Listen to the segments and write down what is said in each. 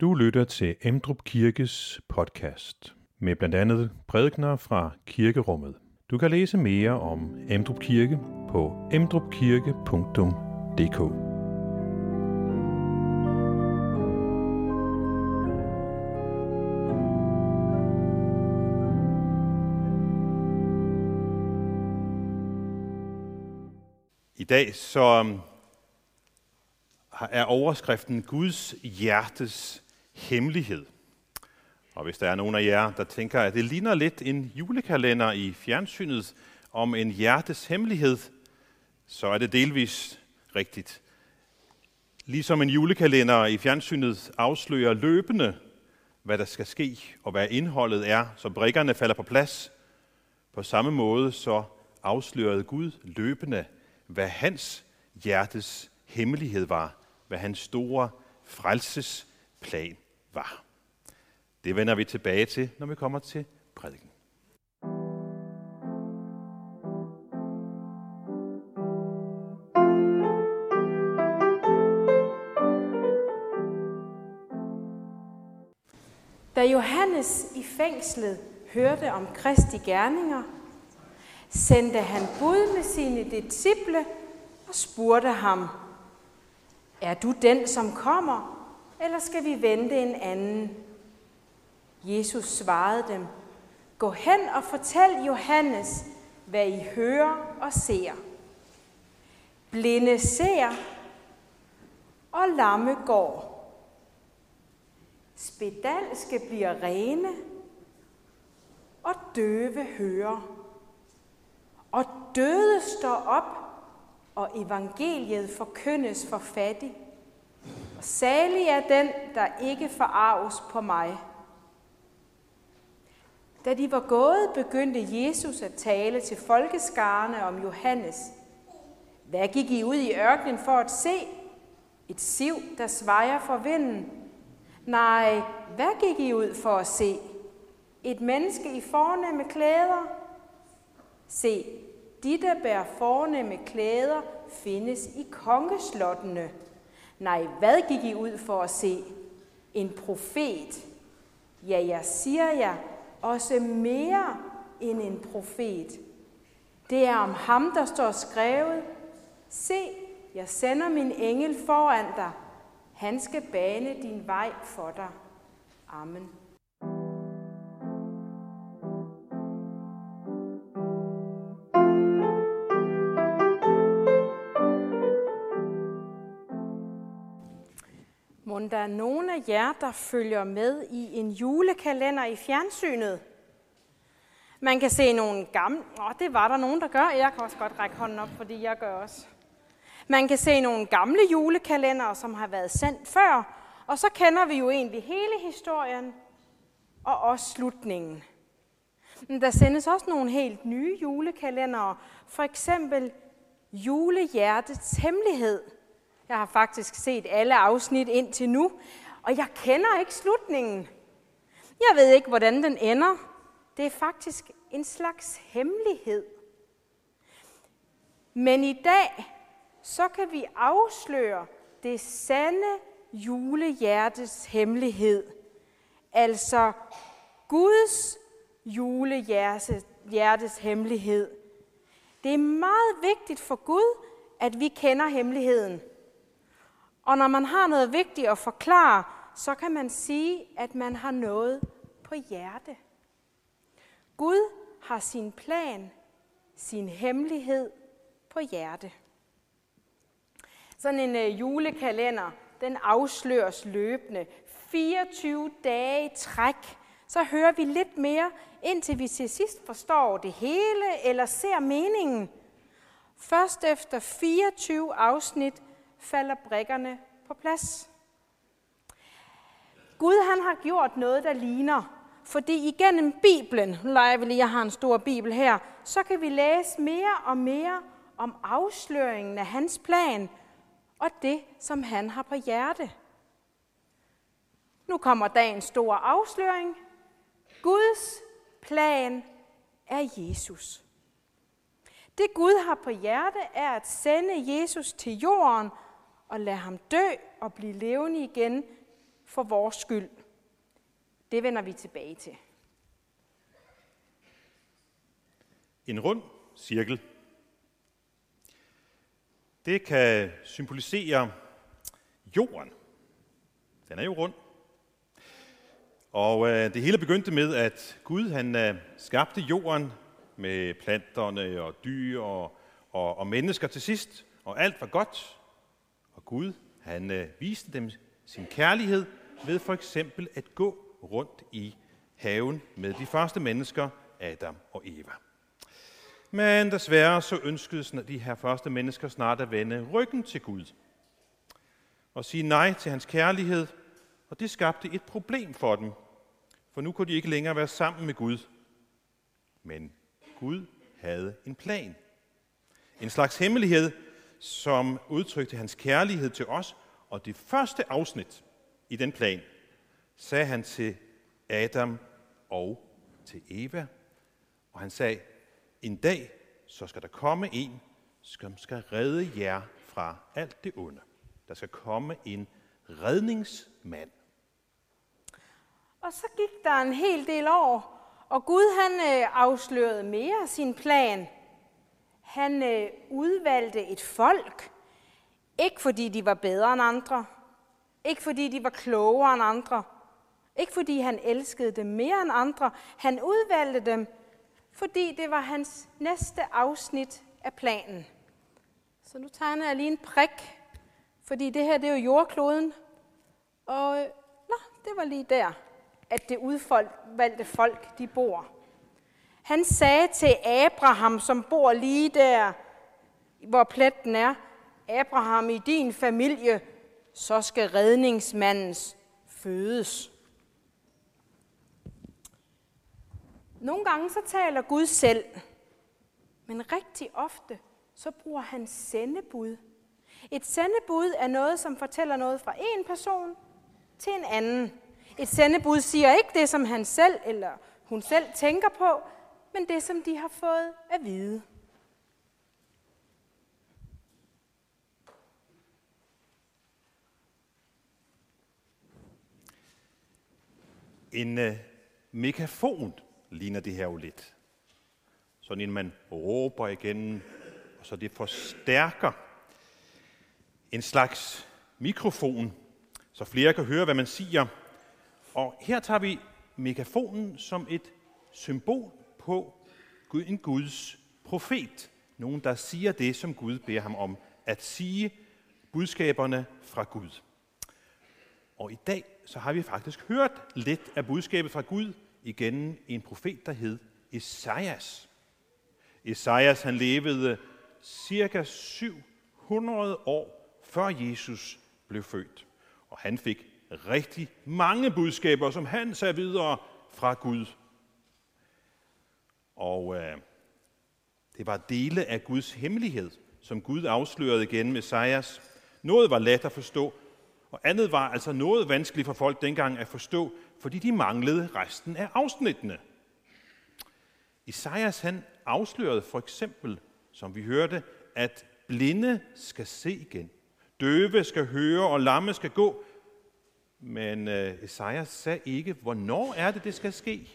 Du lytter til Emdrup Kirkes podcast med blandt andet prædikner fra kirkerummet. Du kan læse mere om Emdrup Kirke på emdrupkirke.dk. I dag så um, er overskriften Guds hjertes hemmelighed. Og hvis der er nogen af jer, der tænker, at det ligner lidt en julekalender i fjernsynet om en hjertes hemmelighed, så er det delvis rigtigt. Ligesom en julekalender i fjernsynet afslører løbende, hvad der skal ske og hvad indholdet er, så brikkerne falder på plads. På samme måde så afslørede Gud løbende, hvad hans hjertes hemmelighed var, hvad hans store frelsesplan var. Det vender vi tilbage til, når vi kommer til prædiken. Da Johannes i fængslet hørte om Kristi gerninger, sendte han bud med sine disciple og spurgte ham, Er du den, som kommer, eller skal vi vente en anden? Jesus svarede dem, Gå hen og fortæl Johannes, hvad I hører og ser. Blinde ser, og lamme går. Spedalske bliver rene, og døve hører. Og døde står op, og evangeliet forkyndes for fattig. Og salig er den, der ikke forarves på mig. Da de var gået, begyndte Jesus at tale til folkeskarne om Johannes. Hvad gik I ud i ørkenen for at se? Et siv, der svejer for vinden. Nej, hvad gik I ud for at se? Et menneske i fornemme klæder? Se, de, der bærer fornemme klæder, findes i kongeslottene. Nej, hvad gik I ud for at se? En profet. Ja, jeg siger jer, også mere end en profet. Det er om ham, der står skrevet, Se, jeg sender min engel foran dig. Han skal bane din vej for dig. Amen. Må der er nogen af jer, der følger med i en julekalender i fjernsynet? Man kan se nogle gamle... Åh, det var der nogen, der gør. Jeg kan også godt række hånden op, fordi jeg gør også. Man kan se nogle gamle julekalender, som har været sendt før, og så kender vi jo egentlig hele historien og også slutningen. Men der sendes også nogle helt nye julekalendere, for eksempel Julehjertets Hemmelighed – jeg har faktisk set alle afsnit indtil nu, og jeg kender ikke slutningen. Jeg ved ikke, hvordan den ender. Det er faktisk en slags hemmelighed. Men i dag, så kan vi afsløre det sande julehjertes hemmelighed. Altså Guds julehjertes hemmelighed. Det er meget vigtigt for Gud, at vi kender hemmeligheden. Og når man har noget vigtigt at forklare, så kan man sige, at man har noget på hjerte. Gud har sin plan, sin hemmelighed på hjerte. Sådan en øh, julekalender, den afsløres løbende. 24 dage i træk, så hører vi lidt mere, indtil vi til sidst forstår det hele eller ser meningen. Først efter 24 afsnit falder brikkerne på plads. Gud han har gjort noget, der ligner. Fordi igennem Bibelen, nu leger vi lige, jeg har en stor Bibel her, så kan vi læse mere og mere om afsløringen af hans plan og det, som han har på hjerte. Nu kommer dagens store afsløring. Guds plan er Jesus. Det Gud har på hjerte er at sende Jesus til jorden og lade ham dø og blive levende igen for vores skyld. Det vender vi tilbage til. En rund cirkel. Det kan symbolisere jorden. Den er jo rund. Og øh, det hele begyndte med, at Gud han øh, skabte jorden med planterne og dyr og, og, og mennesker til sidst, og alt var godt. Og Gud han øh, viste dem sin kærlighed ved for eksempel at gå rundt i haven med de første mennesker, Adam og Eva. Men desværre så ønskede de her første mennesker snart at vende ryggen til Gud og sige nej til hans kærlighed, og det skabte et problem for dem, for nu kunne de ikke længere være sammen med Gud. Men Gud havde en plan. En slags hemmelighed, som udtrykte hans kærlighed til os, og det første afsnit i den plan sagde han til Adam og til Eva, og han sagde, en dag så skal der komme en, som skal redde jer fra alt det onde. Der skal komme en redningsmand. Og så gik der en hel del år, og Gud han øh, afslørede mere sin plan. Han øh, udvalgte et folk, ikke fordi de var bedre end andre, ikke fordi de var klogere end andre, ikke fordi han elskede dem mere end andre. Han udvalgte dem, fordi det var hans næste afsnit af planen. Så nu tegner jeg lige en prik, fordi det her det er jo jordkloden. Og øh, nå, det var lige der, at det udvalgte folk, de bor. Han sagde til Abraham, som bor lige der, hvor pletten er, Abraham, i din familie, så skal redningsmandens fødes. Nogle gange så taler Gud selv, men rigtig ofte så bruger han sendebud. Et sendebud er noget, som fortæller noget fra en person til en anden. Et sendebud siger ikke det, som han selv eller hun selv tænker på, men det, som de har fået at vide. En øh, megafon ligner det her jo lidt. Sådan en, man råber igen, og så det forstærker. En slags mikrofon, så flere kan høre, hvad man siger. Og her tager vi megafonen som et symbol på Gud, en Guds profet. Nogen, der siger det, som Gud beder ham om at sige budskaberne fra Gud. Og i dag så har vi faktisk hørt lidt af budskabet fra Gud igen en profet, der hed Esajas. Esajas han levede cirka 700 år før Jesus blev født. Og han fik rigtig mange budskaber, som han sagde videre fra Gud. Og øh, det var dele af Guds hemmelighed, som Gud afslørede igen med Esajas. Noget var let at forstå, og andet var altså noget vanskeligt for folk dengang at forstå, fordi de manglede resten af afsnittene. Isaias han afslørede for eksempel, som vi hørte, at blinde skal se igen, døve skal høre og lamme skal gå. Men øh, Esajas sagde ikke, hvornår er det, det skal ske.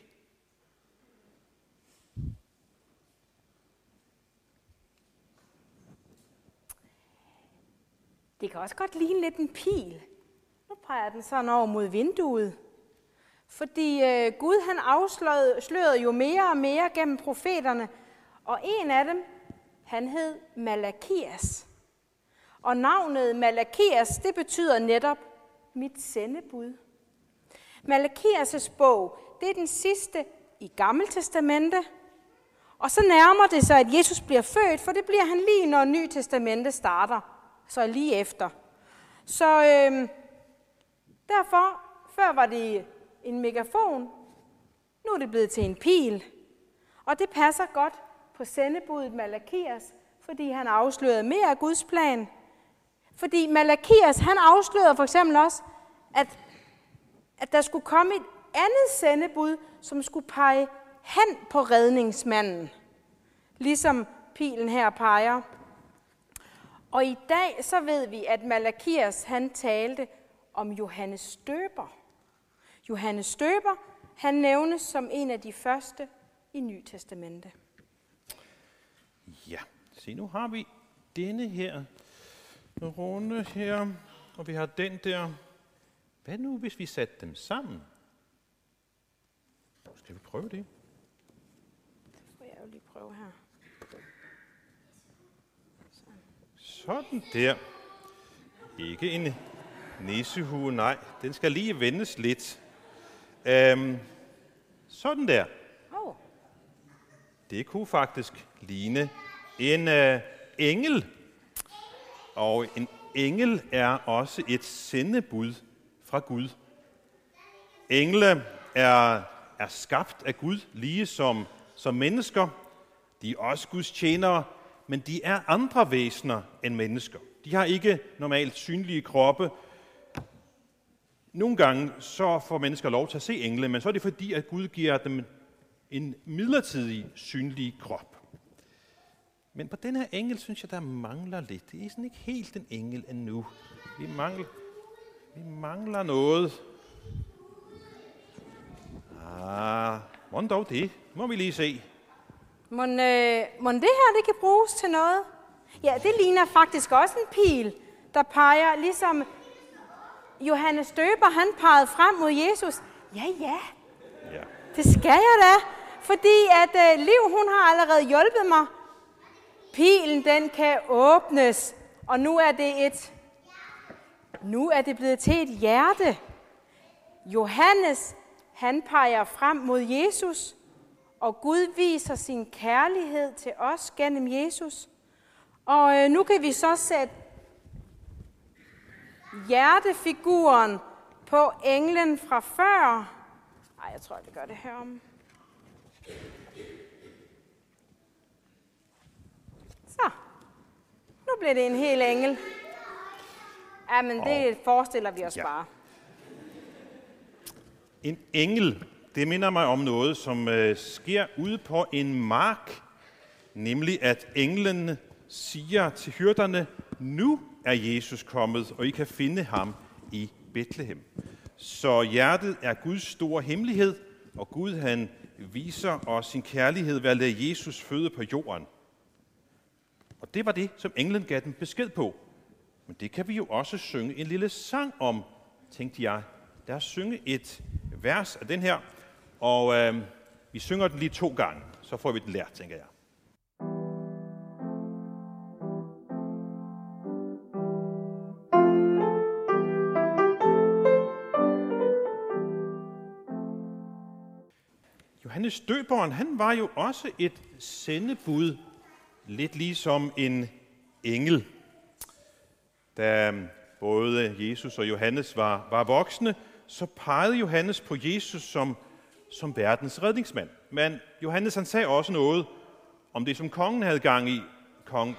Det kan også godt ligne lidt en pil. Nu peger den sådan over mod vinduet. Fordi øh, Gud han afslørede jo mere og mere gennem profeterne, og en af dem, han hed Malakias. Og navnet Malakias, det betyder netop mit sendebud. Malakias' bog, det er den sidste i Gamle Testamente. og så nærmer det sig, at Jesus bliver født, for det bliver han lige, når Ny Testamente starter, så lige efter. Så øh, derfor, før var det en megafon. Nu er det blevet til en pil. Og det passer godt på sendebuddet Malakias, fordi han afslørede mere af Guds plan. Fordi Malakias, han afslørede for eksempel også, at, at der skulle komme et andet sendebud, som skulle pege hen på redningsmanden. Ligesom pilen her peger. Og i dag så ved vi, at Malakias han talte om Johannes Støber. Johannes Støber, han nævnes som en af de første i Ny Testamente. Ja, se nu har vi denne her runde her, og vi har den der. Hvad nu, hvis vi satte dem sammen? Skal vi prøve det? Det får jeg jo lige prøve her. Sådan der. Ikke en nissehue, nej. Den skal lige vendes lidt. Øhm, sådan der. Oh, Det kunne faktisk ligne en øh, engel. Og en engel er også et sendebud fra Gud. Engle er, er skabt af Gud, lige som, som mennesker. De er også Guds tjenere, men de er andre væsener end mennesker. De har ikke normalt synlige kroppe. Nogle gange så får mennesker lov til at se engle, men så er det fordi, at Gud giver dem en midlertidig synlig krop. Men på den her engel synes jeg, der mangler lidt. Det er sådan ikke helt en engel endnu. Vi mangler, vi mangler noget. Ah, hvordan dog det? Må vi lige se må, øh, må det her det kan bruges til noget? Ja, det ligner faktisk også en pil, der peger, ligesom Johannes Støber, han pegede frem mod Jesus. Ja, ja, Ja. det skal jeg da, fordi at øh, Liv, hun har allerede hjulpet mig. Pilen, den kan åbnes, og nu er det et, nu er det blevet til et hjerte. Johannes, han peger frem mod Jesus, og Gud viser sin kærlighed til os gennem Jesus. Og øh, nu kan vi så sætte hjertefiguren på englen fra før. Ej, jeg tror, vi gør det her om. Så. Nu bliver det en hel engel. Ja, men det forestiller vi os Ja. bare. En engel, det minder mig om noget, som øh, sker ude på en mark. Nemlig at englene siger til hyrderne, nu er Jesus kommet, og I kan finde ham i Bethlehem. Så hjertet er Guds store hemmelighed, og Gud han viser os sin kærlighed ved at lade Jesus føde på jorden. Og det var det, som englen gav dem besked på. Men det kan vi jo også synge en lille sang om, tænkte jeg. Lad os synge et vers af den her, og øh, vi synger den lige to gange, så får vi den lært, tænker jeg. Johannes Døberen, han var jo også et sendebud, lidt ligesom en engel. Da øh, både Jesus og Johannes var, var voksne, så pegede Johannes på Jesus som, som verdens redningsmand. Men Johannes han sagde også noget om det, som kongen havde gang i, kong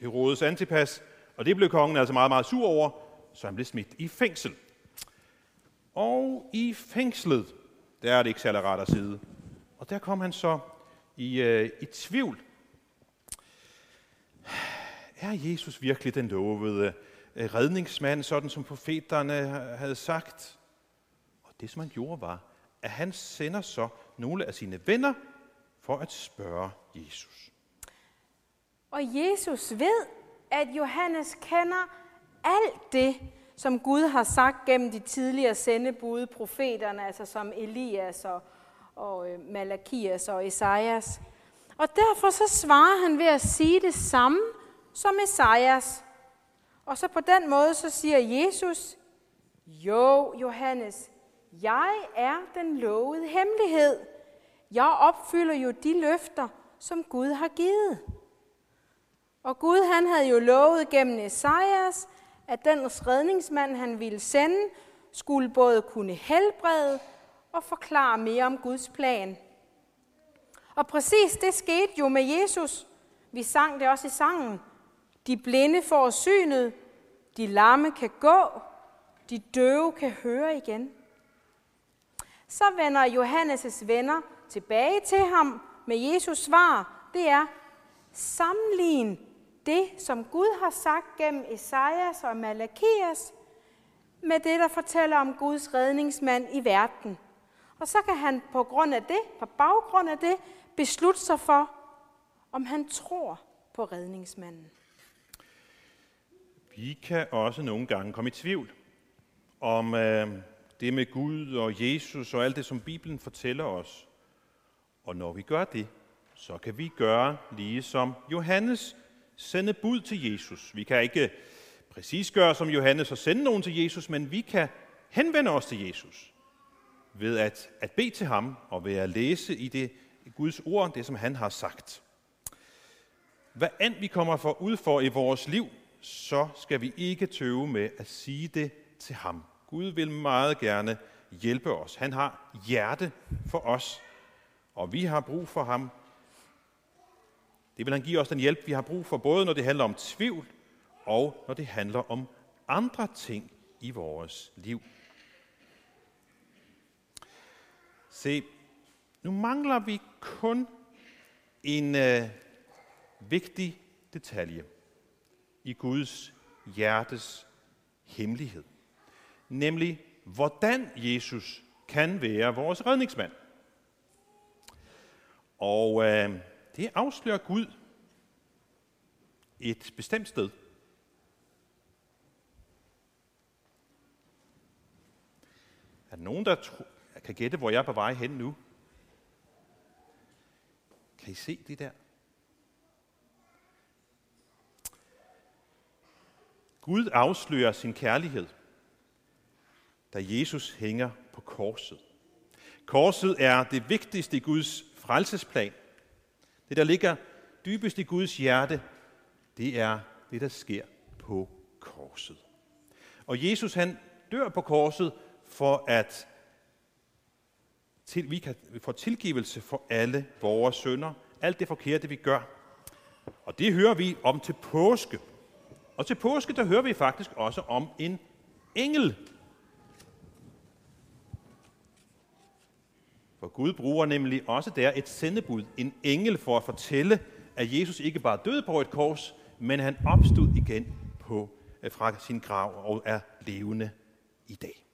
Herodes Antipas, og det blev kongen altså meget, meget sur over, så han blev smidt i fængsel. Og i fængslet, der er det ikke særlig rart at sidde. Og der kom han så i, øh, i tvivl. Er Jesus virkelig den lovede øh, redningsmand, sådan som profeterne havde sagt? Og det, som han gjorde, var, at han sender så nogle af sine venner for at spørge Jesus. Og Jesus ved, at Johannes kender alt det, som Gud har sagt gennem de tidligere sendebud, profeterne, altså som Elias og, og øh, Malakias og Esajas. Og derfor så svarer han ved at sige det samme som Esajas. Og så på den måde så siger Jesus, jo Johannes, jeg er den lovede hemmelighed. Jeg opfylder jo de løfter, som Gud har givet. Og Gud han havde jo lovet gennem Esajas, at den redningsmand, han ville sende, skulle både kunne helbrede og forklare mere om Guds plan. Og præcis det skete jo med Jesus. Vi sang det også i sangen. De blinde får synet, de lamme kan gå, de døve kan høre igen. Så vender Johannes' venner tilbage til ham med Jesus svar. Det er, sammenlign det, som Gud har sagt gennem Esajas og Malakias, med det, der fortæller om Guds redningsmand i verden. Og så kan han på grund af det, på baggrund af det, beslutte sig for, om han tror på redningsmanden. Vi kan også nogle gange komme i tvivl om øh, det med Gud og Jesus og alt det, som Bibelen fortæller os. Og når vi gør det, så kan vi gøre lige som Johannes, sende bud til Jesus. Vi kan ikke præcis gøre som Johannes og sende nogen til Jesus, men vi kan henvende os til Jesus ved at, at bede til ham og ved at læse i det Guds ord, det som han har sagt. Hvad end vi kommer for ud for i vores liv, så skal vi ikke tøve med at sige det til ham. Gud vil meget gerne hjælpe os. Han har hjerte for os, og vi har brug for ham. Det vil han give os den hjælp, vi har brug for, både når det handler om tvivl, og når det handler om andre ting i vores liv. Se, nu mangler vi kun en øh, vigtig detalje i Guds hjertes hemmelighed. Nemlig, hvordan Jesus kan være vores redningsmand. Og øh, det afslører Gud et bestemt sted. Er der nogen, der kan gætte, hvor jeg er på vej hen nu? Kan I se det der? Gud afslører sin kærlighed, da Jesus hænger på korset. Korset er det vigtigste i Guds frelsesplan. Det, der ligger dybest i Guds hjerte, det er det, der sker på korset. Og Jesus han dør på korset for at til, vi kan få tilgivelse for alle vores sønder, alt det forkerte, vi gør. Og det hører vi om til påske. Og til påske, der hører vi faktisk også om en engel. For Gud bruger nemlig også der et sendebud, en engel, for at fortælle, at Jesus ikke bare døde på et kors, men han opstod igen på, øh, fra sin grav og er levende i dag.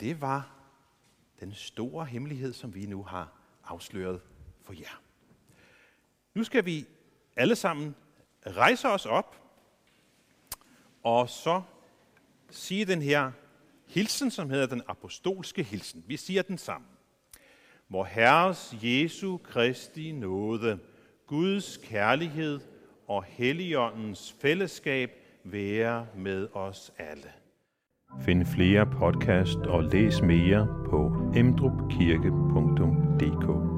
Det var den store hemmelighed, som vi nu har afsløret for jer. Nu skal vi alle sammen rejse os op, og så sige den her hilsen, som hedder den apostolske hilsen. Vi siger den sammen. Hvor Herres Jesu Kristi nåde, Guds kærlighed og Helligåndens fællesskab være med os alle. Find flere podcast og læs mere på emdrupkirke.dk